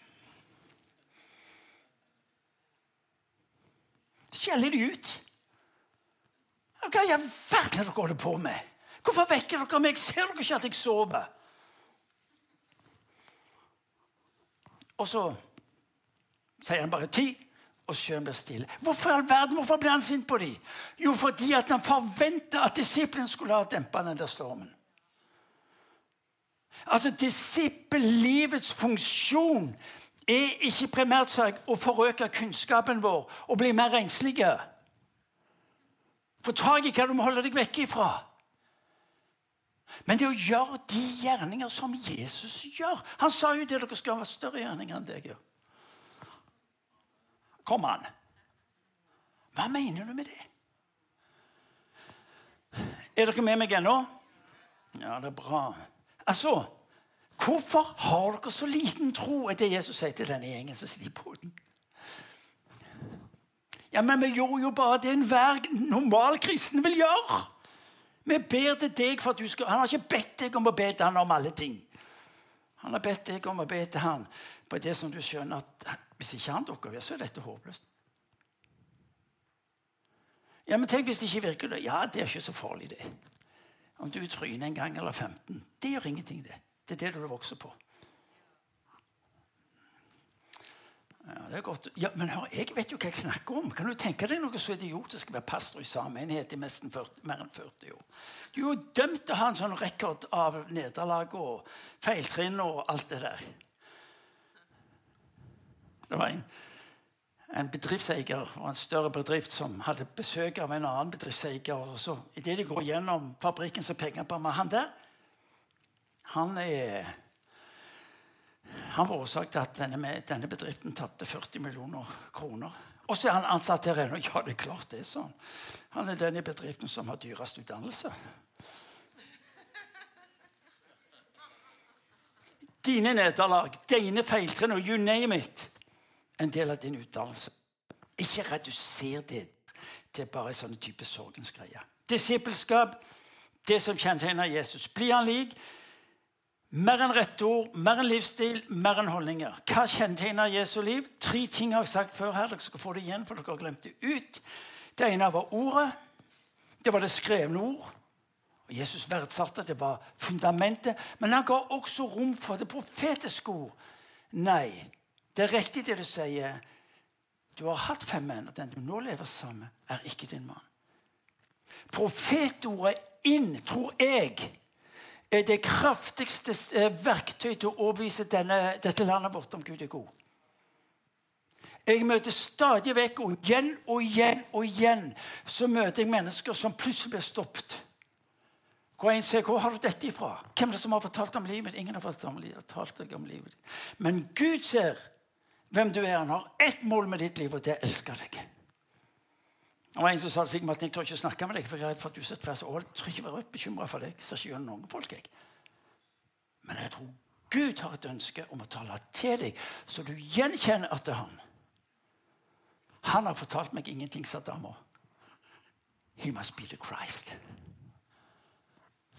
[SPEAKER 1] Skjeller de ut. Hva i all verden dere holder på med? Hvorfor vekker dere meg? Ser dere ikke at jeg sover? Og så sier han bare ti, og sjøen blir stille. Hvorfor all verden, hvorfor ble han sint på dem? Jo, fordi at han forventa at disiplene skulle ha dempa den der stormen. Altså, Disippellivets funksjon er ikke primært seg å forøke kunnskapen vår og bli mer renslige. Få tak i hva du må holde deg vekk ifra. Men det å gjøre de gjerninger som Jesus gjør Han sa jo det dere skal være større gjerninger enn deg. Kom an. Hva mener du med det? Er dere med meg ennå? Ja, det er bra. Altså, Hvorfor har dere så liten tro, er det Jesus sier til denne gjengen som sitter i poden? Ja, men vi gjorde jo bare det enhver normal kristen vil gjøre. Vi ber til deg for at du skal Han har ikke bedt deg om å be til han om alle ting. Han har bedt deg om å be til han på det som du skjønner at hvis ikke han dukker opp, så er dette håpløst. Ja, men tenk hvis det ikke virker. Ja, det er ikke så farlig, det. Om du tryner en gang eller 15. Det gjør ingenting, det. Det er det du vokser på. Ja, det er godt. Ja, men hør, Jeg vet jo hva jeg snakker om. Kan du tenke deg noe så idiotisk å være pastor i samme enhet i nesten 40, mer enn 40 år? Du er jo dømt til å ha en sånn rekord av nederlag og feiltrinn og alt det der. Det var en, en bedriftseier og en større bedrift som hadde besøk av en annen bedriftseier. og så Idet de går gjennom fabrikken, så peker han på meg. Han der han er han var årsak til at denne, denne bedriften tapte 40 millioner kroner. Og så er han ansatt her ennå. Ja, det er klart det er sånn. Han er den i bedriften som har dyrest utdannelse. Dine nederlag, dine feiltrinn og you name it, en del av din utdannelse. Ikke reduser det til bare sånne type sorgens greier. Disippelskap, det som kjennetegner Jesus. Blir han lik, mer enn rette ord, mer enn livsstil, mer enn holdninger. Hva kjennetegner Jesu liv? Tre ting har jeg sagt før her. Dere skal få det igjen, for dere har glemt det ut. Det ene var ordet. Det var det skrevne ord. Og Jesus verdsatte det var fundamentet. Men han ga også rom for det profetiske ord. Nei, det er riktig det du sier. Du har hatt fem menn, og den du nå lever sammen med, er ikke din mann. Profetordet inn, tror jeg, er det kraftigste eh, verktøy til å overbevise dette landet vårt om Gud er god. Jeg møter stadig vekk, og igjen og igjen og igjen så møter jeg mennesker som plutselig blir stoppet. Hvor en sier, 'Hvor har du dette ifra?' Hvem er det som har fortalt om livet? Ingen har fortalt om livet. Men Gud ser hvem du er. Han har ett mål med ditt liv, og det er å elske deg. Det var en som sa til Sigmar at jeg tør ikke snakke med deg, for jeg er redd for at du sitter så Og jeg tror ikke være bekymra for deg. Jeg ser ikke gjennom noen folk, jeg. Men jeg tror Gud har et ønske om å tale til deg, så du gjenkjenner at det er han. Han har fortalt meg ingenting, sa dama. He must be the Christ.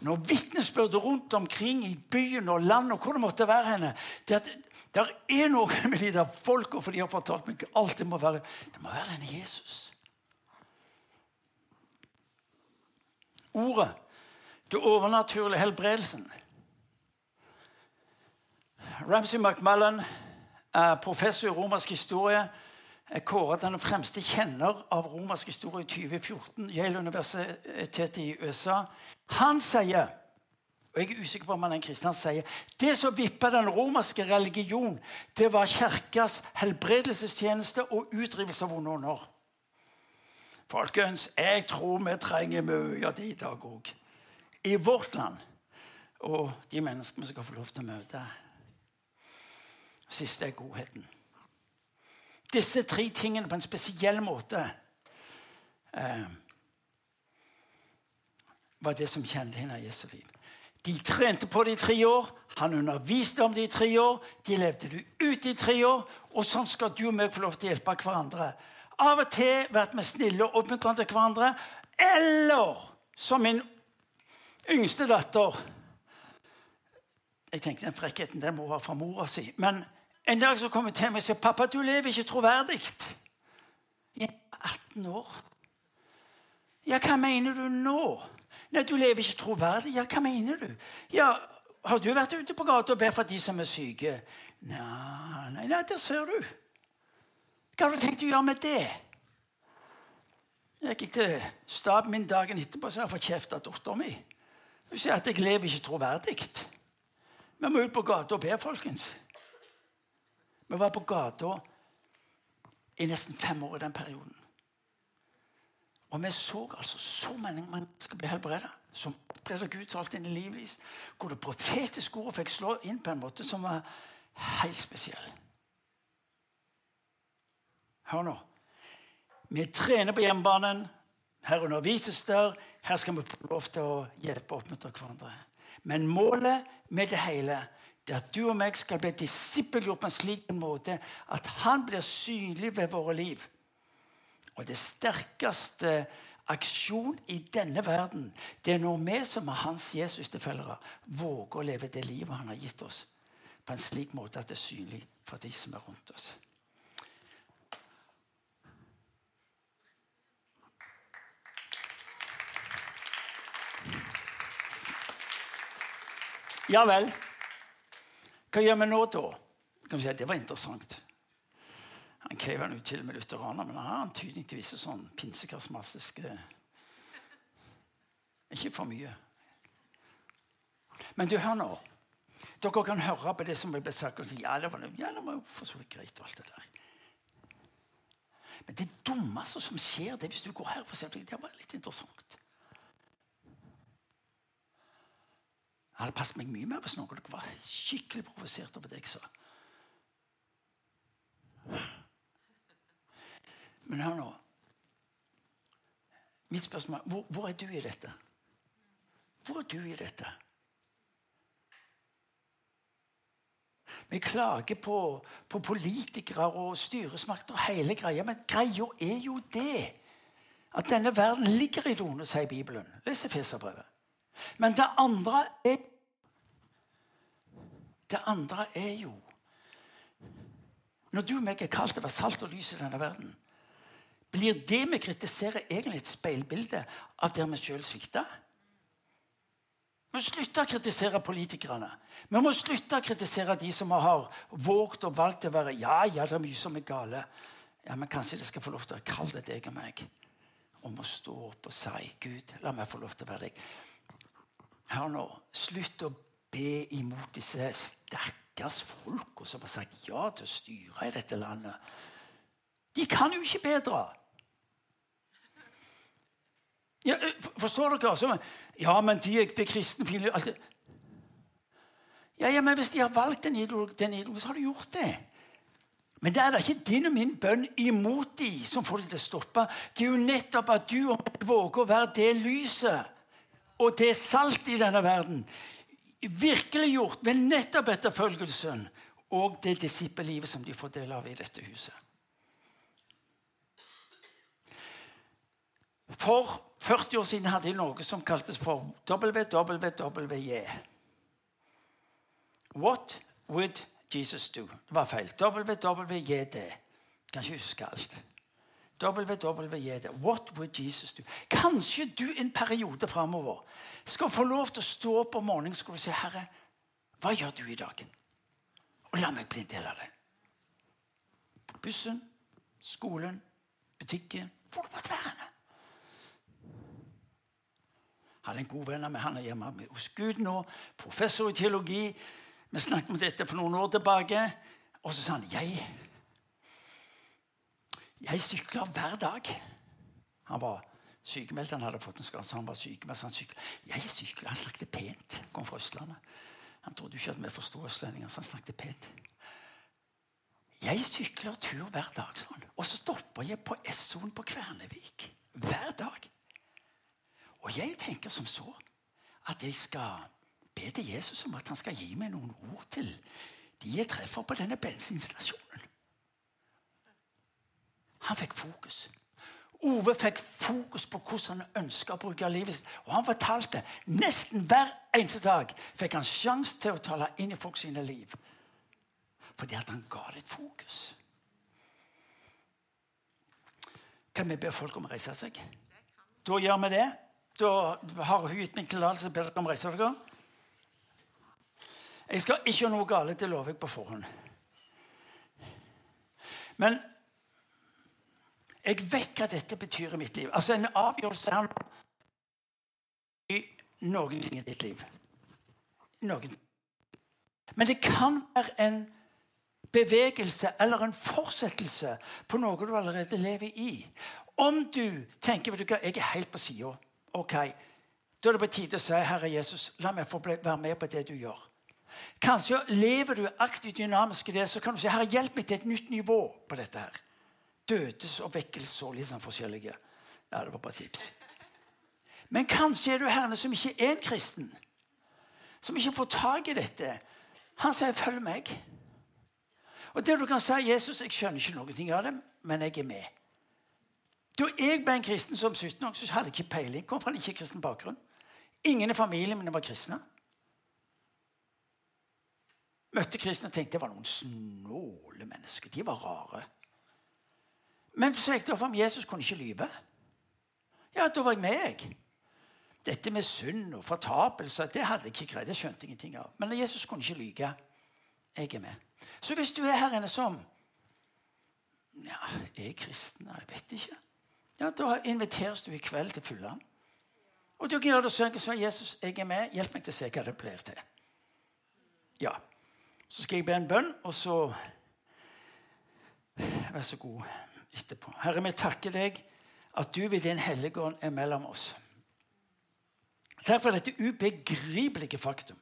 [SPEAKER 1] Når vitnesbyrdet rundt omkring i byen og landet og hvor det måtte være henne, det at det er noe med de der folka, for de har fortalt meg alt det må være Det må være denne Jesus. ordet. Det overnaturlige helbredelsen. Ramsay McMullen, professor i romersk historie, er kåret den fremste kjenner av romersk historie i 2014. Yale-universitetet i USA. Han sier og jeg er usikker på om han er en kristen, han sier det som vippa den romerske religion, det var kirkas helbredelsestjeneste og utdrivelse av vonde ånder. Folkens, jeg tror vi trenger mye av det i dag òg. I vårt land. Og de menneskene vi skal få lov til å møte. Siste er godheten. Disse tre tingene på en spesiell måte eh, var det som kjennetegna Jesu liv. De trente på det i tre år. Han underviste om det i tre år. De levde det ut i tre år. Og sånn skal du og meg få lov til å hjelpe hverandre av og til vært med snille og oppmuntrende til hverandre. Eller som min yngste datter Jeg tenkte den frekkheten den må være fra mora si. Men en dag så kom hun til meg og sa pappa, du lever ikke troverdig. Jeg er 18 år. Ja, hva mener du nå? Nei, Du lever ikke troverdig. Ja, hva mener du? Ja, Har du vært ute på gata og bedt for de som er syke? Nei, nei, nei, der ser du. Hva har du tenkt å gjøre med det? Jeg gikk til staben min dagen etterpå så har fått kjeft av dattera mi. Hun sier at jeg lever ikke troverdig. Vi må ut på gata og be, folkens. Vi var på gata i nesten fem år i den perioden. Og vi så altså så mange mennesker bli helbredet, som opplevde Gud talt inn i livet deres, hvor det profetiske ordet fikk slå inn på en måte som var helt spesiell. Hør nå. Vi trener på hjemmebanen. Her undervises der. Her skal vi få lov til å hjelpe og oppmuntre hverandre. Men målet med det hele det er at du og meg skal bli disippelgjort på en slik måte at han blir synlig ved våre liv. Og det sterkeste aksjon i denne verden, det er når vi som er hans Jesus-tilfellere, våger å leve det livet han har gitt oss, på en slik måte at det er synlig for de som er rundt oss. Ja vel. Hva gjør vi nå, da? Det var interessant. Krever han ut til med lutheraner, men han har antydning til visse sånn pinsekarismatiske Ikke for mye. Men du, hør nå. Dere kan høre på det som ble sagt. Og si, ja, det var, ja, det var jo for så vidt greit. og alt det der. Men det dummeste som skjer, det hvis du går her for eksempel, Det var litt interessant. Jeg hadde passet meg mye mer hvis noen dere var skikkelig provosert over det jeg sa. Men hør nå. Mitt spørsmål hvor, hvor er du i dette? Hvor er du i dette? Vi klager på, på politikere og styresmakter og hele greia, men greia er jo det at denne verden ligger i doene, sier Bibelen. Les Efeserbrevet. Men det andre er Det andre er jo Når du og meg er kalt til å være salt og lys i denne verden, blir det vi kritiserer, egentlig et speilbilde av der vi sjøl svikta? Vi må slutte å kritisere politikerne. Vi må slutte å kritisere de som har våget og valgt å være Ja, ja, det er mye som er gale. Ja, Men kanskje det skal få lov til å kalle det deg og meg om å stå opp og si Gud, la meg få lov til å være deg. Hør nå. Slutt å be imot disse stakkars folka som har sagt ja til å styre i dette landet. De kan jo ikke bedre. Ja, forstår dere? Altså? ja, men de, de kristne alt ja, ja, men Hvis de har valgt den ideologien, så har de gjort det. Men det er da ikke din og min bønn imot de som får det til å stoppe. Det er jo nettopp at du våger å være det lyset og det salt i denne verden. Virkeliggjort ved nettopp etterfølgelsen og det disippellivet som de får del av i dette huset. For 40 år siden hadde de noe som kaltes for WWWJ. What would Jesus do? Det var feil. WWJD. Kan ikke huske alt. WWJD. What would Jesus do? Kanskje du en periode framover skal få lov til å stå opp om morgenen du si, 'Herre, hva gjør du i dag?' Og la meg bli en del av det. Bussen, skolen, butikken Hvor du måtte være henne. Hadde en god venn av meg. Han er hjemme hos Gud nå. Professor i teologi. Vi snakket om dette for noen år tilbake. Og så sa han jeg jeg sykler hver dag. Han var sykemeldt, han hadde fått en skade, så han var sykemeldt. Han sykler. Jeg sykler. Han snakket pent. Kom fra Østlandet. Han trodde ikke at vi forsto østlendinger, så han snakket pent. Jeg sykler tur hver dag, sa han. Og så stopper jeg på S-sonen på Kvernevik. Hver dag. Og jeg tenker som så at jeg skal be til Jesus om at han skal gi meg noen ord til de jeg treffer på denne bensinstasjonen. Han fikk fokus. Ove fikk fokus på hvordan han ønska å bruke livet sitt. Og han fortalte nesten hver eneste dag fikk han sjanse til å tale inn i folk sine liv. Fordi at han ga det et fokus. Kan vi be folk om å reise seg? Da gjør vi det. Da har hun gitt meg tillatelse til å reise dere. Jeg skal ikke gjøre noe galt, det lover jeg på forhånd. Men Jeg vet hva dette betyr i mitt liv. Altså En avgjørelse her i noen ting i ditt liv. Noen. Men det kan være en bevegelse eller en fortsettelse på noe du allerede lever i. Om du tenker vet du jeg er helt på sida, ok, da er det på tide å si Herre Jesus, la meg få være med på det du gjør. Kanskje lever du aktivt dynamisk i det, så kan du si Herre, hjelp meg til et nytt nivå på dette. her. Dødes og vekkelse og litt sånn forskjellige. Ja, det var bare tips. Men kanskje er du herre som ikke er en kristen. Som ikke får tak i dette. Han sier 'følg meg'. Og det du kan si 'Jesus, jeg skjønner ikke noe av det, men jeg er med'. Da jeg ble en kristen som 17-åring, så hadde jeg ikke peiling. Kom fra en ikke-kristen bakgrunn. Ingen i familien min var kristne. Møtte kristne og tenkte det var noen snåle mennesker. De var rare. Men så gikk det opp om Jesus kunne ikke lyve. Ja, da var jeg med, jeg. Dette med synd og fortapelse det hadde jeg ikke greid. Det skjønte jeg ingenting av. Men Jesus kunne ikke lyve. Jeg er med. Så hvis du er her inne som ja, Er jeg kristen? Jeg vet ikke. Ja, Da inviteres du i kveld til Fulland. Og du gjør det sånn så Jesus, jeg er med. Hjelp meg til å se hva det blir til. Ja. Så skal jeg be en bønn, og så Vær så god etterpå. Herre, vi takker deg at du ved din hellige er mellom oss. Takk for dette ubegripelige faktum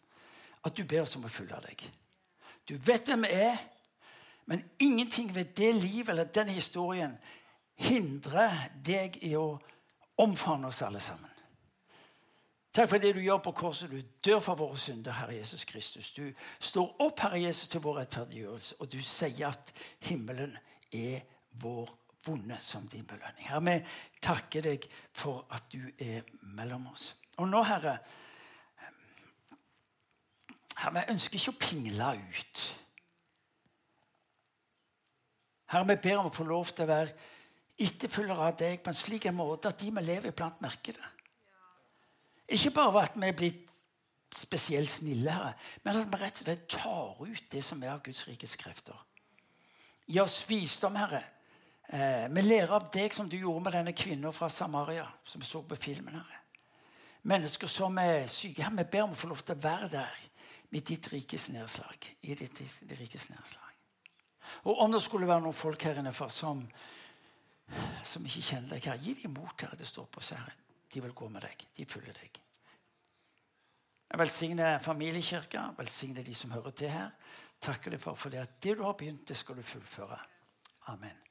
[SPEAKER 1] at du ber oss om å følge deg. Du vet hvem vi er, men ingenting ved det livet eller den historien hindrer deg i å omfavne oss alle sammen. Takk for det du gjør på korset. Du dør for våre synder, Herre Jesus Kristus. Du står opp, Herre Jesus, til vår rettferdiggjørelse, og du sier at himmelen er vår vonde som din belønning. Herre, vi takker deg for at du er mellom oss. Og nå, Herre, herre vi ønsker ikke å pingle ut. Herre, vi ber om å få lov til å være etterfølgere av deg på en slik måte at de vi lever iblant, merker det. Ikke bare ved at vi er blitt spesielt snille, herre, men at vi rett og slett tar ut det som er av Guds rikes krefter. Gi oss visdom, Herre. Eh, vi lærer av deg som du gjorde med denne kvinnen fra Samaria, som vi så på filmen. Herre. Mennesker som er syke. Herre, vi ber om å få lov til å være der med ditt rikes nedslag. I ditt, ditt rikes nedslag. Og om det skulle være noen folk her inne for som, som ikke kjenner deg, herre, gi dem mot, Herre. Det står på seg, Herre. De vil gå med deg. De følger deg. Jeg velsigner familiekirka, velsigner de som hører til her. Takker deg for, for det at det du har begynt, det skal du fullføre. Amen.